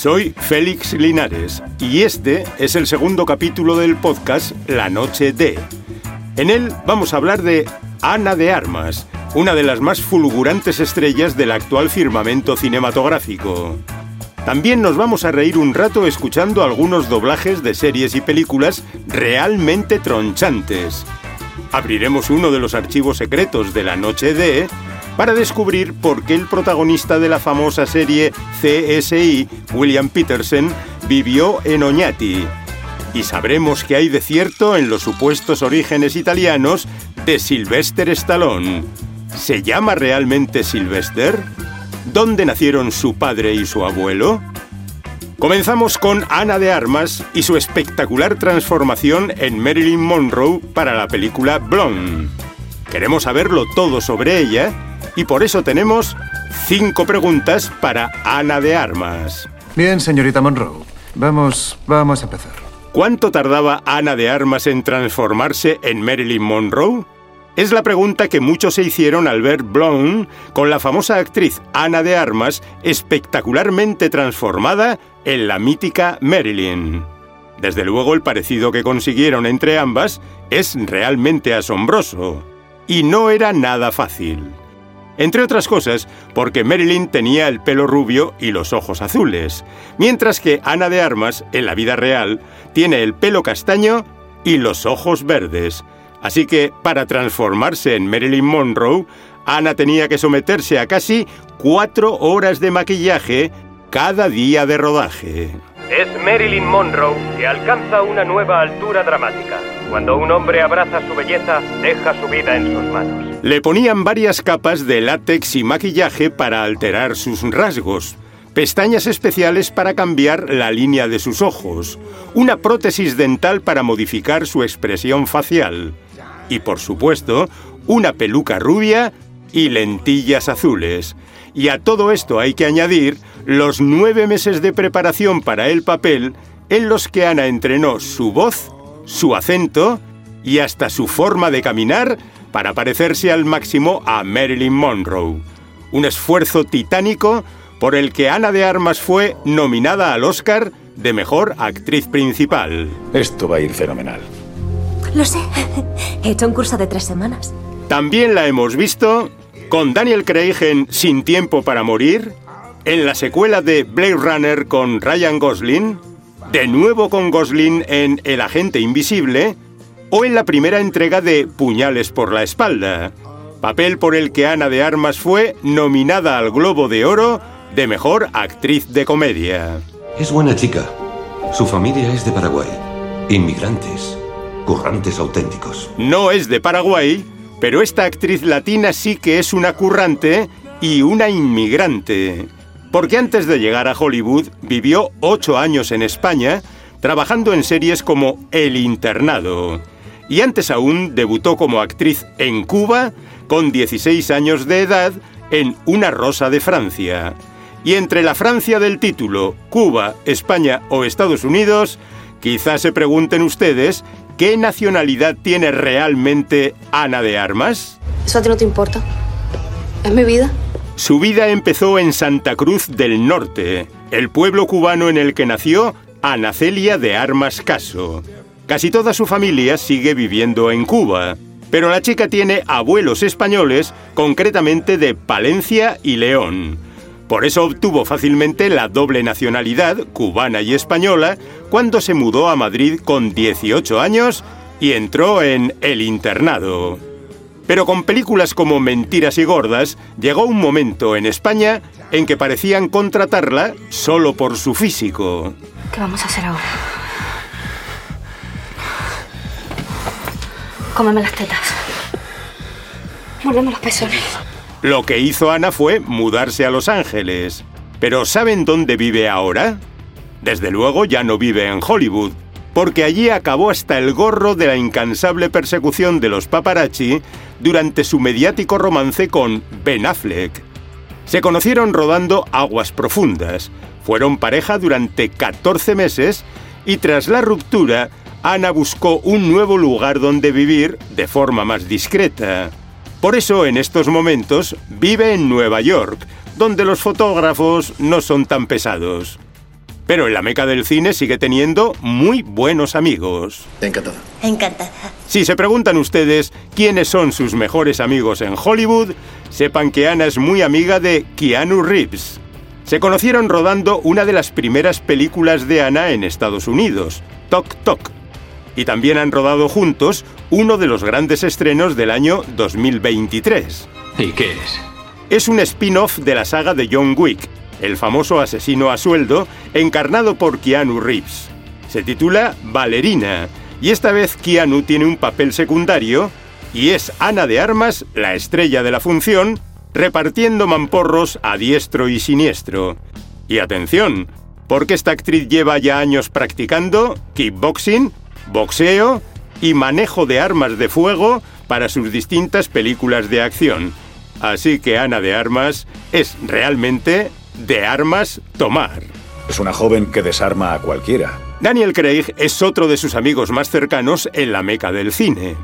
Soy Félix Linares y este es el segundo capítulo del podcast La Noche de. En él vamos a hablar de Ana de Armas, una de las más fulgurantes estrellas del actual firmamento cinematográfico. También nos vamos a reír un rato escuchando algunos doblajes de series y películas realmente tronchantes. Abriremos uno de los archivos secretos de la noche de para descubrir por qué el protagonista de la famosa serie CSI, William Peterson, vivió en Oñati. Y sabremos qué hay de cierto en los supuestos orígenes italianos de Sylvester Stallone. ¿Se llama realmente Sylvester? ¿Dónde nacieron su padre y su abuelo? Comenzamos con Ana de Armas y su espectacular transformación en Marilyn Monroe para la película Blonde. Queremos saberlo todo sobre ella y por eso tenemos cinco preguntas para Ana de Armas. Bien, señorita Monroe. Vamos, vamos a empezar. ¿Cuánto tardaba Ana de Armas en transformarse en Marilyn Monroe? Es la pregunta que muchos se hicieron al ver Blonde con la famosa actriz Ana de Armas espectacularmente transformada en la mítica Marilyn. Desde luego el parecido que consiguieron entre ambas es realmente asombroso. Y no era nada fácil. Entre otras cosas, porque Marilyn tenía el pelo rubio y los ojos azules, mientras que Ana de Armas, en la vida real, tiene el pelo castaño y los ojos verdes. Así que, para transformarse en Marilyn Monroe, Ana tenía que someterse a casi cuatro horas de maquillaje cada día de rodaje. Es Marilyn Monroe que alcanza una nueva altura dramática. Cuando un hombre abraza su belleza, deja su vida en sus manos. Le ponían varias capas de látex y maquillaje para alterar sus rasgos, pestañas especiales para cambiar la línea de sus ojos, una prótesis dental para modificar su expresión facial y, por supuesto, una peluca rubia y lentillas azules. Y a todo esto hay que añadir los nueve meses de preparación para el papel en los que Ana entrenó su voz, su acento y hasta su forma de caminar para parecerse al máximo a Marilyn Monroe. Un esfuerzo titánico por el que Ana de Armas fue nominada al Oscar de Mejor Actriz Principal. Esto va a ir fenomenal. Lo sé. He hecho un curso de tres semanas. También la hemos visto con Daniel Craig en Sin Tiempo para Morir, en la secuela de Blade Runner con Ryan Gosling, de nuevo con Gosling en El Agente Invisible, o en la primera entrega de Puñales por la Espalda, papel por el que Ana de Armas fue nominada al Globo de Oro de Mejor Actriz de Comedia. Es buena chica. Su familia es de Paraguay. Inmigrantes. Currantes auténticos. No es de Paraguay, pero esta actriz latina sí que es una currante y una inmigrante. Porque antes de llegar a Hollywood vivió ocho años en España, trabajando en series como El Internado. Y antes aún debutó como actriz en Cuba, con 16 años de edad, en Una Rosa de Francia. Y entre la Francia del título, Cuba, España o Estados Unidos, quizás se pregunten ustedes qué nacionalidad tiene realmente Ana de Armas. ¿Eso a ti no te importa? ¿Es mi vida? Su vida empezó en Santa Cruz del Norte, el pueblo cubano en el que nació Ana Celia de Armas Caso. Casi toda su familia sigue viviendo en Cuba, pero la chica tiene abuelos españoles, concretamente de Palencia y León. Por eso obtuvo fácilmente la doble nacionalidad, cubana y española, cuando se mudó a Madrid con 18 años y entró en El Internado. Pero con películas como Mentiras y Gordas, llegó un momento en España en que parecían contratarla solo por su físico. ¿Qué vamos a hacer ahora? Cómeme las tetas. Muérdeme los pezones. Lo que hizo Ana fue mudarse a Los Ángeles. Pero ¿saben dónde vive ahora? Desde luego ya no vive en Hollywood, porque allí acabó hasta el gorro de la incansable persecución de los paparazzi durante su mediático romance con Ben Affleck. Se conocieron rodando Aguas Profundas, fueron pareja durante 14 meses y tras la ruptura, Ana buscó un nuevo lugar donde vivir de forma más discreta. Por eso en estos momentos vive en Nueva York, donde los fotógrafos no son tan pesados. Pero en la meca del cine sigue teniendo muy buenos amigos. Encantado. Encantada. Si se preguntan ustedes quiénes son sus mejores amigos en Hollywood, sepan que Ana es muy amiga de Keanu Reeves. Se conocieron rodando una de las primeras películas de Ana en Estados Unidos, Tok Tok. Y también han rodado juntos uno de los grandes estrenos del año 2023. ¿Y qué es? Es un spin-off de la saga de John Wick, el famoso asesino a sueldo, encarnado por Keanu Reeves. Se titula Ballerina, y esta vez Keanu tiene un papel secundario y es Ana de Armas, la estrella de la función, repartiendo mamporros a diestro y siniestro. Y atención, porque esta actriz lleva ya años practicando kickboxing, boxeo y manejo de armas de fuego para sus distintas películas de acción. Así que Ana de Armas es realmente de armas tomar. Es una joven que desarma a cualquiera. Daniel Craig es otro de sus amigos más cercanos en la meca del cine.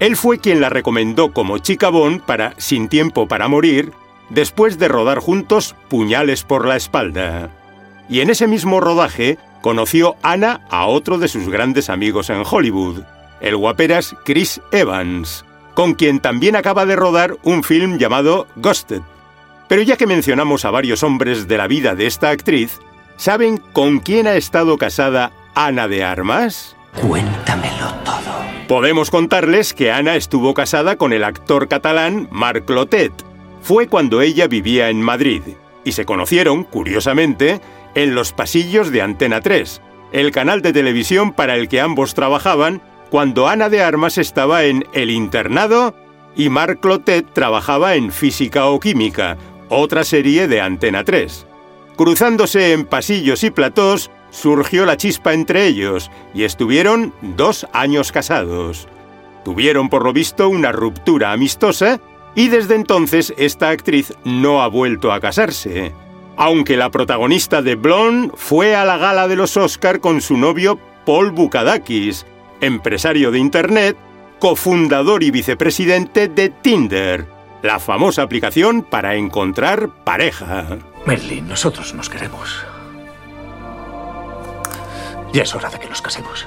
Él fue quien la recomendó como chica Bond para Sin tiempo para morir, después de rodar juntos Puñales por la espalda. Y en ese mismo rodaje conoció Ana a otro de sus grandes amigos en Hollywood, el guaperas Chris Evans, con quien también acaba de rodar un film llamado Ghosted. Pero ya que mencionamos a varios hombres de la vida de esta actriz, ¿saben con quién ha estado casada Ana de Armas? Cuéntamelo todo. Podemos contarles que Ana estuvo casada con el actor catalán Marc Clotet. Fue cuando ella vivía en Madrid y se conocieron, curiosamente, en los pasillos de Antena 3, el canal de televisión para el que ambos trabajaban cuando Ana de Armas estaba en El Internado y Marc Clotet trabajaba en Física o Química, otra serie de Antena 3. Cruzándose en pasillos y platós, surgió la chispa entre ellos y estuvieron dos años casados. Tuvieron por lo visto una ruptura amistosa y desde entonces esta actriz no ha vuelto a casarse. Aunque la protagonista de Blonde fue a la gala de los Oscar con su novio Paul Bukadakis, empresario de Internet, cofundador y vicepresidente de Tinder, la famosa aplicación para encontrar pareja. Merlin, nosotros nos queremos. Ya es hora de que nos casemos.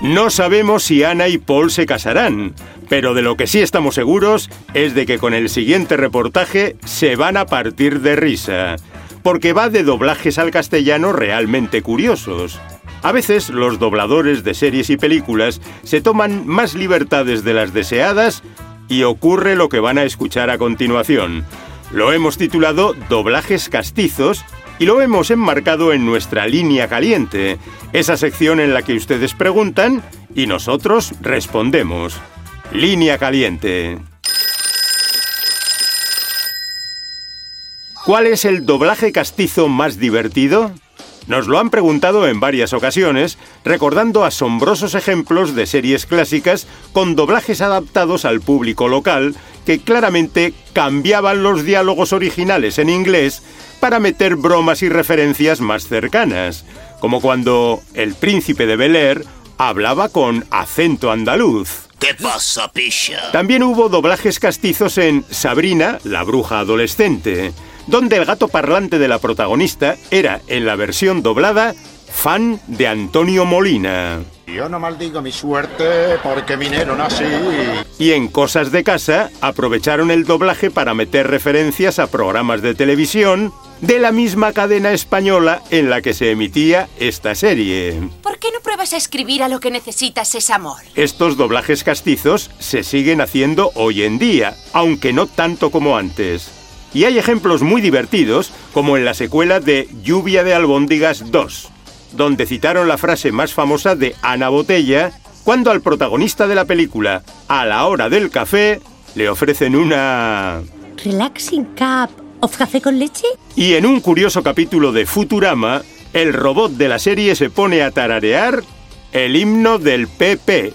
No sabemos si Ana y Paul se casarán, pero de lo que sí estamos seguros es de que con el siguiente reportaje se van a partir de risa, porque va de doblajes al castellano realmente curiosos. A veces los dobladores de series y películas se toman más libertades de las deseadas y ocurre lo que van a escuchar a continuación. Lo hemos titulado Doblajes Castizos y lo hemos enmarcado en nuestra línea caliente, esa sección en la que ustedes preguntan y nosotros respondemos. Línea caliente. ¿Cuál es el doblaje castizo más divertido? Nos lo han preguntado en varias ocasiones, recordando asombrosos ejemplos de series clásicas con doblajes adaptados al público local que claramente cambiaban los diálogos originales en inglés para meter bromas y referencias más cercanas, como cuando el príncipe de Bel Air hablaba con acento andaluz. ¿Qué pasa, picha? También hubo doblajes castizos en Sabrina, la bruja adolescente, donde el gato parlante de la protagonista era, en la versión doblada, fan de Antonio Molina. Yo no maldigo mi suerte porque vinieron así. Y en Cosas de Casa aprovecharon el doblaje para meter referencias a programas de televisión de la misma cadena española en la que se emitía esta serie. ¿Por qué no pruebas a escribir a lo que necesitas es amor? Estos doblajes castizos se siguen haciendo hoy en día, aunque no tanto como antes. Y hay ejemplos muy divertidos, como en la secuela de Lluvia de Albóndigas 2, donde citaron la frase más famosa de Ana Botella cuando al protagonista de la película, a la hora del café, le ofrecen una... Relaxing cup of café con leche. Y en un curioso capítulo de Futurama, el robot de la serie se pone a tararear el himno del PP.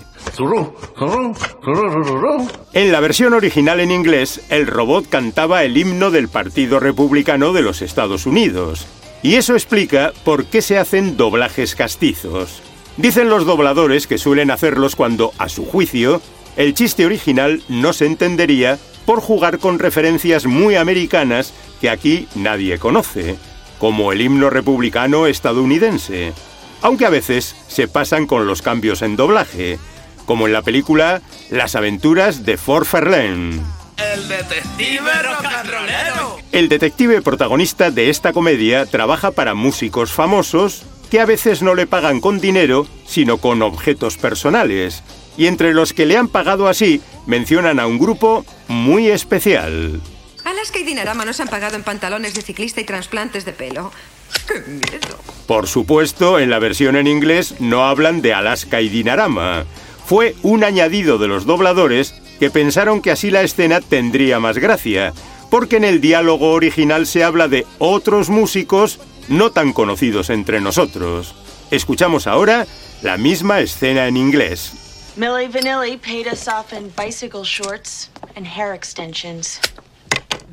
En la versión original en inglés, el robot cantaba el himno del Partido Republicano de los Estados Unidos. Y eso explica por qué se hacen doblajes castizos. Dicen los dobladores que suelen hacerlos cuando, a su juicio, el chiste original no se entendería por jugar con referencias muy americanas que aquí nadie conoce, como el himno republicano estadounidense, aunque a veces se pasan con los cambios en doblaje, como en la película Las aventuras de Fort Fairlane. El detective rocanrolero. El detective protagonista de esta comedia trabaja para músicos famosos que a veces no le pagan con dinero, sino con objetos personales, y entre los que le han pagado así mencionan a un grupo muy especial. Alaska y Dinarama nos han pagado en pantalones de ciclista y trasplantes de pelo. ¡Qué miedo! Por supuesto, en la versión en inglés no hablan de Alaska y Dinarama. Fue un añadido de los dobladores que pensaron que así la escena tendría más gracia, porque en el diálogo original se habla de otros músicos no tan conocidos entre nosotros. Escuchamos ahora la misma escena en inglés. Millie Vanilli paid us off in bicycle shorts and hair extensions.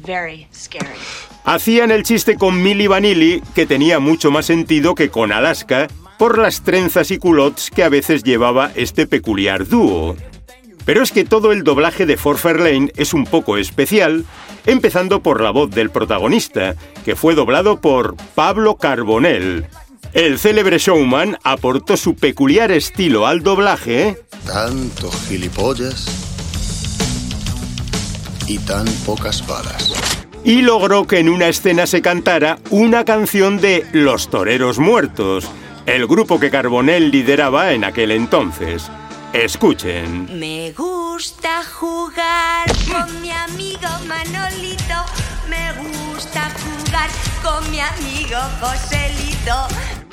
Very scary. Hacían el chiste con Milli Vanilli, que tenía mucho más sentido que con Alaska, por las trenzas y culottes que a veces llevaba este peculiar dúo. Pero es que todo el doblaje de For Fairlane es un poco especial, empezando por la voz del protagonista, que fue doblado por Pablo Carbonell. El célebre showman aportó su peculiar estilo al doblaje. Tantos gilipollas y tan pocas balas. Y logró que en una escena se cantara una canción de Los Toreros Muertos, el grupo que Carbonell lideraba en aquel entonces. Escuchen. Me gusta jugar con mi amigo Manolito. Me gusta jugar con mi amigo Joselito.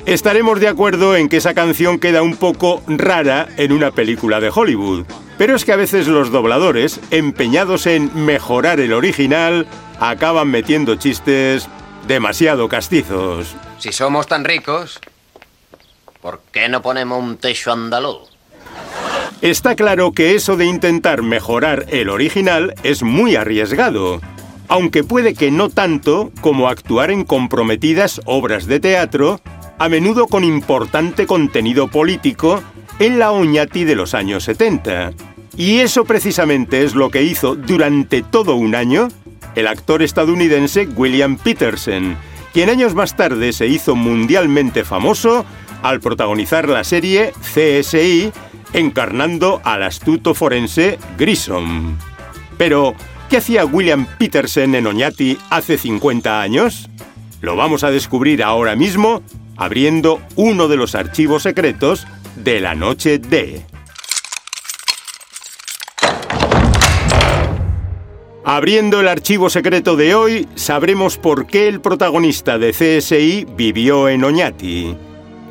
Estaremos de acuerdo en que esa canción queda un poco rara en una película de Hollywood. Pero es que a veces los dobladores, empeñados en mejorar el original, acaban metiendo chistes demasiado castizos. Si somos tan ricos, ¿por qué no ponemos un techo andaluz? Está claro que eso de intentar mejorar el original es muy arriesgado, aunque puede que no tanto como actuar en comprometidas obras de teatro, a menudo con importante contenido político, en la Oñati de los años 70. Y eso precisamente es lo que hizo durante todo un año el actor estadounidense William Peterson, quien años más tarde se hizo mundialmente famoso al protagonizar la serie CSI encarnando al astuto forense Grissom. Pero, ¿qué hacía William Peterson en Oñati hace 50 años? Lo vamos a descubrir ahora mismo abriendo uno de los archivos secretos de la noche D. Abriendo el archivo secreto de hoy, sabremos por qué el protagonista de CSI vivió en Oñati.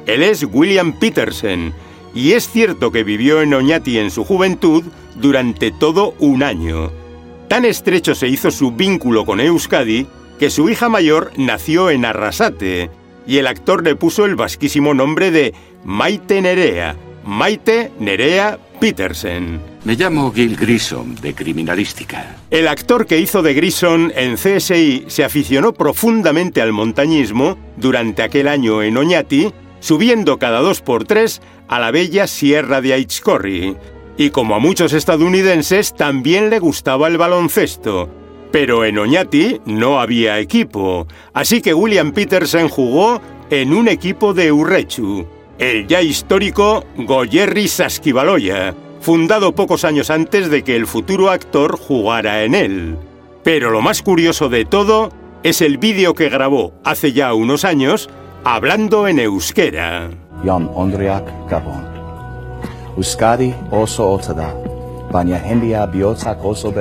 Él es William Peterson, y es cierto que vivió en Oñati en su juventud durante todo un año. Tan estrecho se hizo su vínculo con Euskadi que su hija mayor nació en Arrasate y el actor le puso el vasquísimo nombre de Maite Nerea, Maite Nerea Petersen. Me llamo Gil Grissom, de Criminalística. El actor que hizo de Grissom en CSI se aficionó profundamente al montañismo durante aquel año en Oñati, subiendo cada dos por tres a la bella Sierra de Aichcorri. Y como a muchos estadounidenses, también le gustaba el baloncesto. Pero en Oñati no había equipo, así que William Peterson jugó en un equipo de Urrechu, el ya histórico Goyerri Saskibaloya, fundado pocos años antes de que el futuro actor jugara en él. Pero lo más curioso de todo es el vídeo que grabó hace ya unos años hablando en euskera. Jan Ondriak Gabon. Euskadi oso otada, baina hendia bihotzak oso.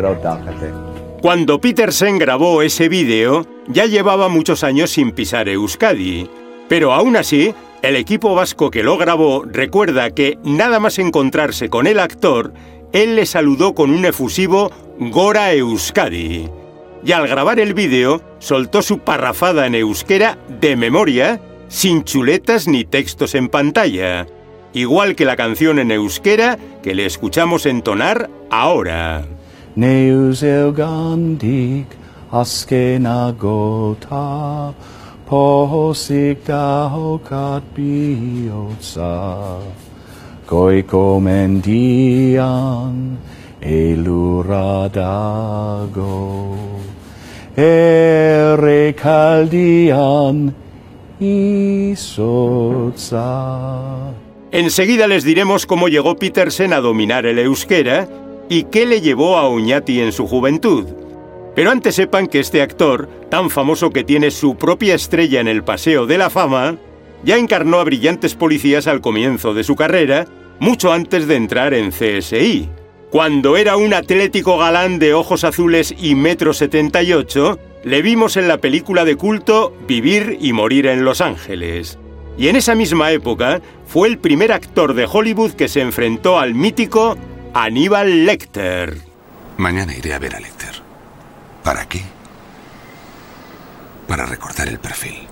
Cuando Petersen grabó ese vídeo, ya llevaba muchos años sin pisar Euskadi. Pero aún así, el equipo vasco que lo grabó recuerda que nada más encontrarse con el actor, él le saludó con un efusivo Gora Euskadi. Y al grabar el vídeo, soltó su parrafada en euskera de memoria sin chuletas ni textos en pantalla, igual que la canción en euskera que le escuchamos entonar ahora. Posik dahokat bihotza. Goiko mendian eluradago erekaldian isotza. Enseguida les diremos cómo llegó Petersen a dominar el euskera y qué le llevó a Oñati en su juventud. Pero antes sepan que este actor, tan famoso que tiene su propia estrella en el Paseo de la Fama, ya encarnó a brillantes policías al comienzo de su carrera, mucho antes de entrar en CSI. Cuando era un atlético galán de ojos azules y metro 78, le vimos en la película de culto Vivir y Morir en Los Ángeles. Y en esa misma época fue el primer actor de Hollywood que se enfrentó al mítico Aníbal Lecter. Mañana iré a ver a Lecter. ¿Para qué? Para recordar el perfil.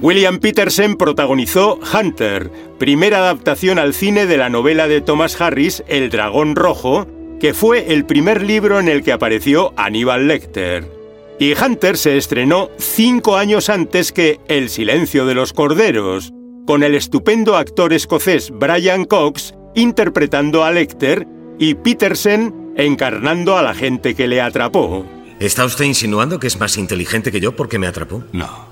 William Petersen protagonizó Hunter, primera adaptación al cine de la novela de Thomas Harris El Dragón Rojo, que fue el primer libro en el que apareció Aníbal Lecter. Y Hunter se estrenó cinco años antes que El Silencio de los Corderos, con el estupendo actor escocés Brian Cox interpretando a Lecter y Petersen encarnando a la gente que le atrapó. ¿Está usted insinuando que es más inteligente que yo porque me atrapó? No.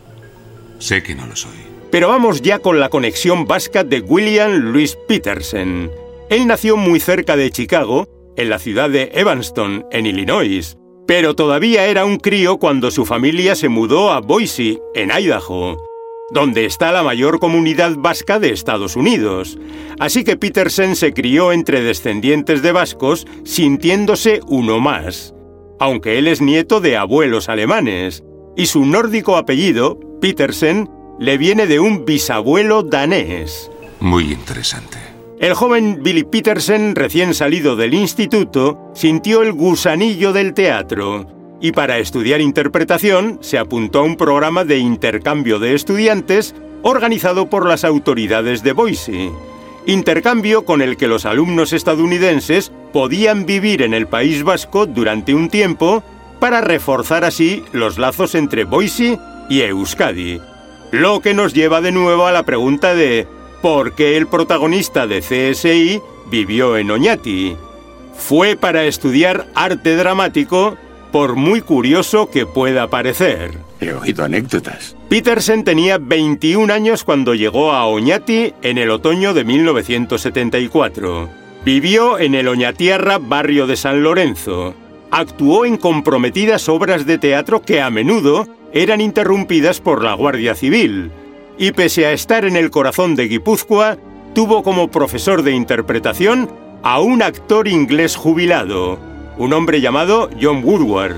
Sé que no lo soy. Pero vamos ya con la conexión vasca de William Louis Petersen. Él nació muy cerca de Chicago, en la ciudad de Evanston, en Illinois, pero todavía era un crío cuando su familia se mudó a Boise, en Idaho, donde está la mayor comunidad vasca de Estados Unidos. Así que Petersen se crió entre descendientes de vascos, sintiéndose uno más aunque él es nieto de abuelos alemanes, y su nórdico apellido, Petersen, le viene de un bisabuelo danés. Muy interesante. El joven Billy Petersen, recién salido del instituto, sintió el gusanillo del teatro y para estudiar interpretación se apuntó a un programa de intercambio de estudiantes organizado por las autoridades de Boise intercambio con el que los alumnos estadounidenses podían vivir en el País Vasco durante un tiempo para reforzar así los lazos entre Boise y Euskadi. Lo que nos lleva de nuevo a la pregunta de ¿por qué el protagonista de CSI vivió en Oñati? Fue para estudiar arte dramático, por muy curioso que pueda parecer. He oído anécdotas. Petersen tenía 21 años cuando llegó a Oñati en el otoño de 1974. Vivió en el Oñatierra, barrio de San Lorenzo. Actuó en comprometidas obras de teatro que a menudo eran interrumpidas por la Guardia Civil. Y pese a estar en el corazón de Guipúzcoa, tuvo como profesor de interpretación a un actor inglés jubilado, un hombre llamado John Woodward.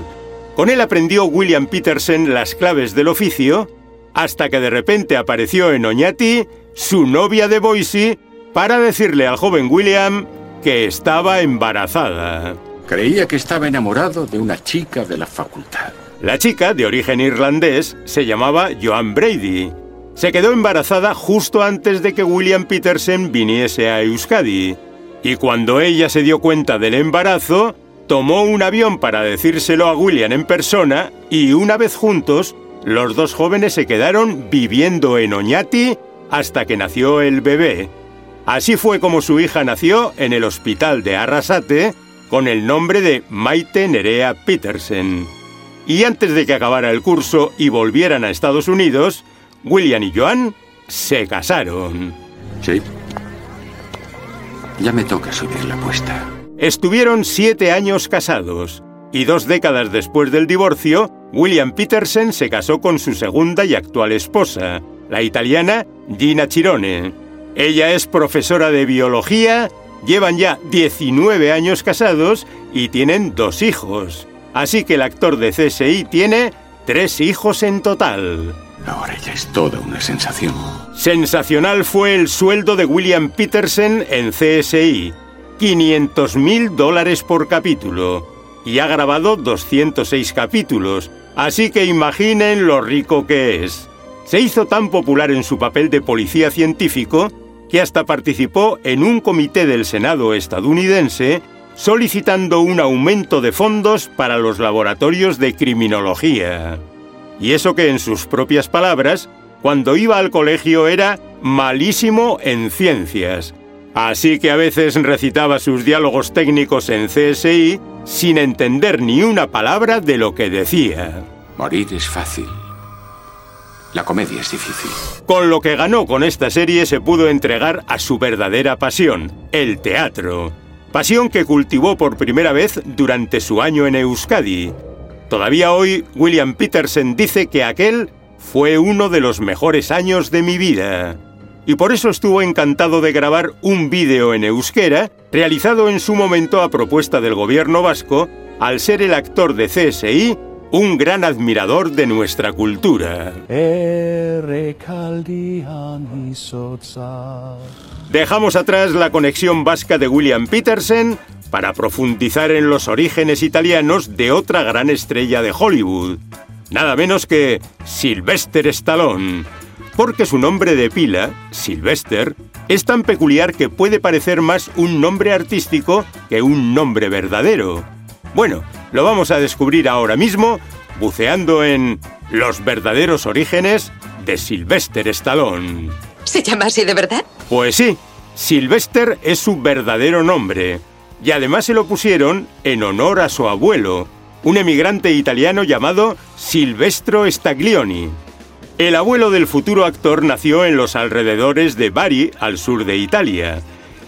Con él aprendió William Petersen las claves del oficio hasta que de repente apareció en Oñati su novia de Boise para decirle al joven William que estaba embarazada. Creía que estaba enamorado de una chica de la facultad. La chica, de origen irlandés, se llamaba Joan Brady. Se quedó embarazada justo antes de que William Petersen viniese a Euskadi. Y cuando ella se dio cuenta del embarazo, tomó un avión para decírselo a William en persona y una vez juntos los dos jóvenes se quedaron viviendo en Oñati hasta que nació el bebé. Así fue como su hija nació en el hospital de Arrasate con el nombre de Maite Nerea Petersen. Y antes de que acabara el curso y volvieran a Estados Unidos, William y Joan se casaron. Sí. Ya me toca subir la apuesta. Estuvieron siete años casados y dos décadas después del divorcio, William Petersen se casó con su segunda y actual esposa, la italiana Gina Chirone. Ella es profesora de biología, llevan ya 19 años casados y tienen dos hijos. Así que el actor de CSI tiene tres hijos en total. Ahora ya es toda una sensación. Sensacional fue el sueldo de William Petersen en CSI. 500 mil dólares por capítulo y ha grabado 206 capítulos, así que imaginen lo rico que es. Se hizo tan popular en su papel de policía científico que hasta participó en un comité del Senado estadounidense solicitando un aumento de fondos para los laboratorios de criminología. Y eso que en sus propias palabras, cuando iba al colegio era malísimo en ciencias, Así que a veces recitaba sus diálogos técnicos en CSI sin entender ni una palabra de lo que decía. Morir es fácil. La comedia es difícil. Con lo que ganó con esta serie se pudo entregar a su verdadera pasión, el teatro. Pasión que cultivó por primera vez durante su año en Euskadi. Todavía hoy, William Peterson dice que aquel fue uno de los mejores años de mi vida. Y por eso estuvo encantado de grabar un vídeo en euskera, realizado en su momento a propuesta del gobierno vasco, al ser el actor de CSI un gran admirador de nuestra cultura. Dejamos atrás la conexión vasca de William Peterson para profundizar en los orígenes italianos de otra gran estrella de Hollywood, nada menos que Sylvester Stallone, porque su nombre de pila, Sylvester, es tan peculiar que puede parecer más un nombre artístico que un nombre verdadero. Bueno, lo vamos a descubrir ahora mismo buceando en los verdaderos orígenes de Sylvester Stallone. ¿Se llama así de verdad? Pues sí, Sylvester es su verdadero nombre. Y además se lo pusieron en honor a su abuelo, un emigrante italiano llamado Silvestro Staglioni. El abuelo del futuro actor nació en los alrededores de Bari, al sur de Italia,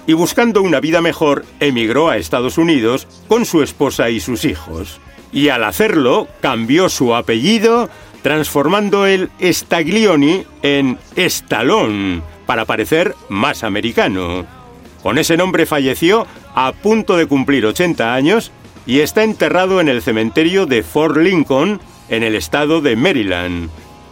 y buscando una vida mejor emigró a Estados Unidos con su esposa y sus hijos. Y al hacerlo cambió su apellido transformando el Staglioni en Stallone para parecer más americano. Con ese nombre falleció a punto de cumplir 80 años y está enterrado en el cementerio de Fort Lincoln, en el estado de Maryland.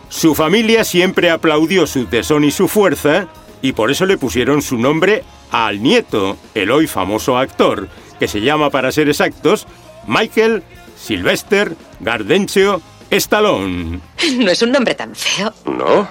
Su familia siempre aplaudió su tesón y su fuerza y por eso le pusieron su nombre al nieto, el hoy famoso actor, que se llama para ser exactos Michael Sylvester Gardencio Stallone. No es un nombre tan feo. ¿No?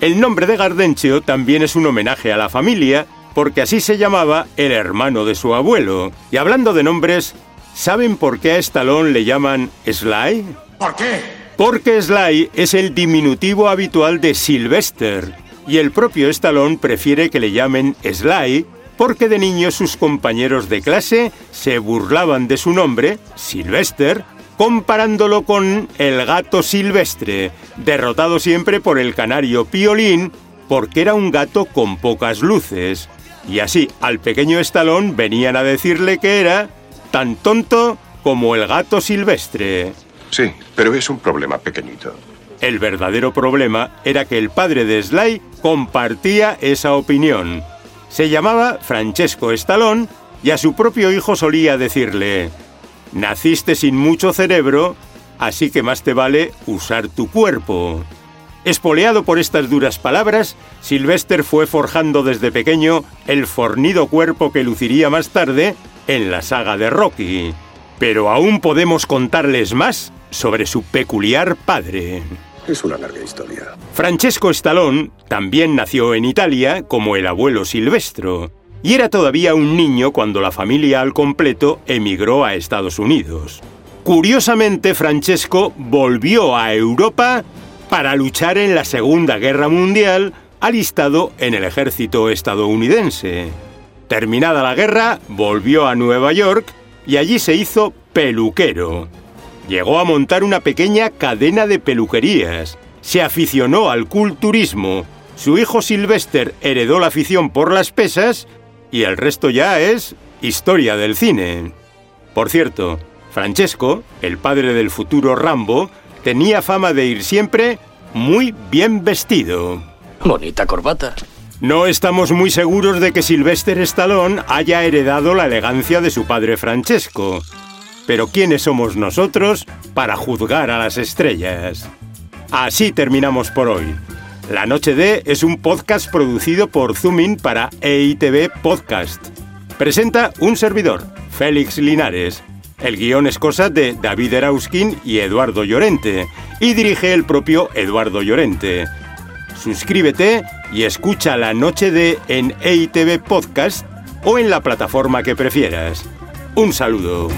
El nombre de Gardencio también es un homenaje a la familia, porque así se llamaba el hermano de su abuelo. Y hablando de nombres, ¿saben por qué a Stallone le llaman Sly? ¿Por qué? Porque Sly es el diminutivo habitual de Sylvester, y el propio Stallone prefiere que le llamen Sly porque de niño sus compañeros de clase se burlaban de su nombre, Sylvester, comparándolo con el gato silvestre, derrotado siempre por el canario Piolín, porque era un gato con pocas luces. Y así al pequeño Estalón venían a decirle que era tan tonto como el gato silvestre. Sí, pero es un problema pequeñito. El verdadero problema era que el padre de Sly compartía esa opinión. Se llamaba Francesco Estalón y a su propio hijo solía decirle, Naciste sin mucho cerebro, así que más te vale usar tu cuerpo. Espoleado por estas duras palabras, Sylvester fue forjando desde pequeño el fornido cuerpo que luciría más tarde en la saga de Rocky. Pero aún podemos contarles más sobre su peculiar padre. Es una larga historia. Francesco Stallone también nació en Italia como el abuelo Silvestro y era todavía un niño cuando la familia al completo emigró a Estados Unidos. Curiosamente, Francesco volvió a Europa para luchar en la Segunda Guerra Mundial alistado en el ejército estadounidense. Terminada la guerra, volvió a Nueva York y allí se hizo peluquero. Llegó a montar una pequeña cadena de peluquerías. Se aficionó al culturismo. Su hijo Sylvester heredó la afición por las pesas y el resto ya es historia del cine. Por cierto, Francesco, el padre del futuro Rambo, tenía fama de ir siempre muy bien vestido. Bonita corbata. No estamos muy seguros de que Sylvester Stallone haya heredado la elegancia de su padre Francesco. Pero ¿quiénes somos nosotros para juzgar a las estrellas? Así terminamos por hoy. La Noche D es un podcast producido por Zoomin para EITV Podcast. Presenta un servidor, Félix Linares. El guion es cosa de David Erauskin y Eduardo Llorente, y dirige el propio Eduardo Llorente. Suscríbete y escucha La Noche D en EITV Podcast o en la plataforma que prefieras. Un saludo.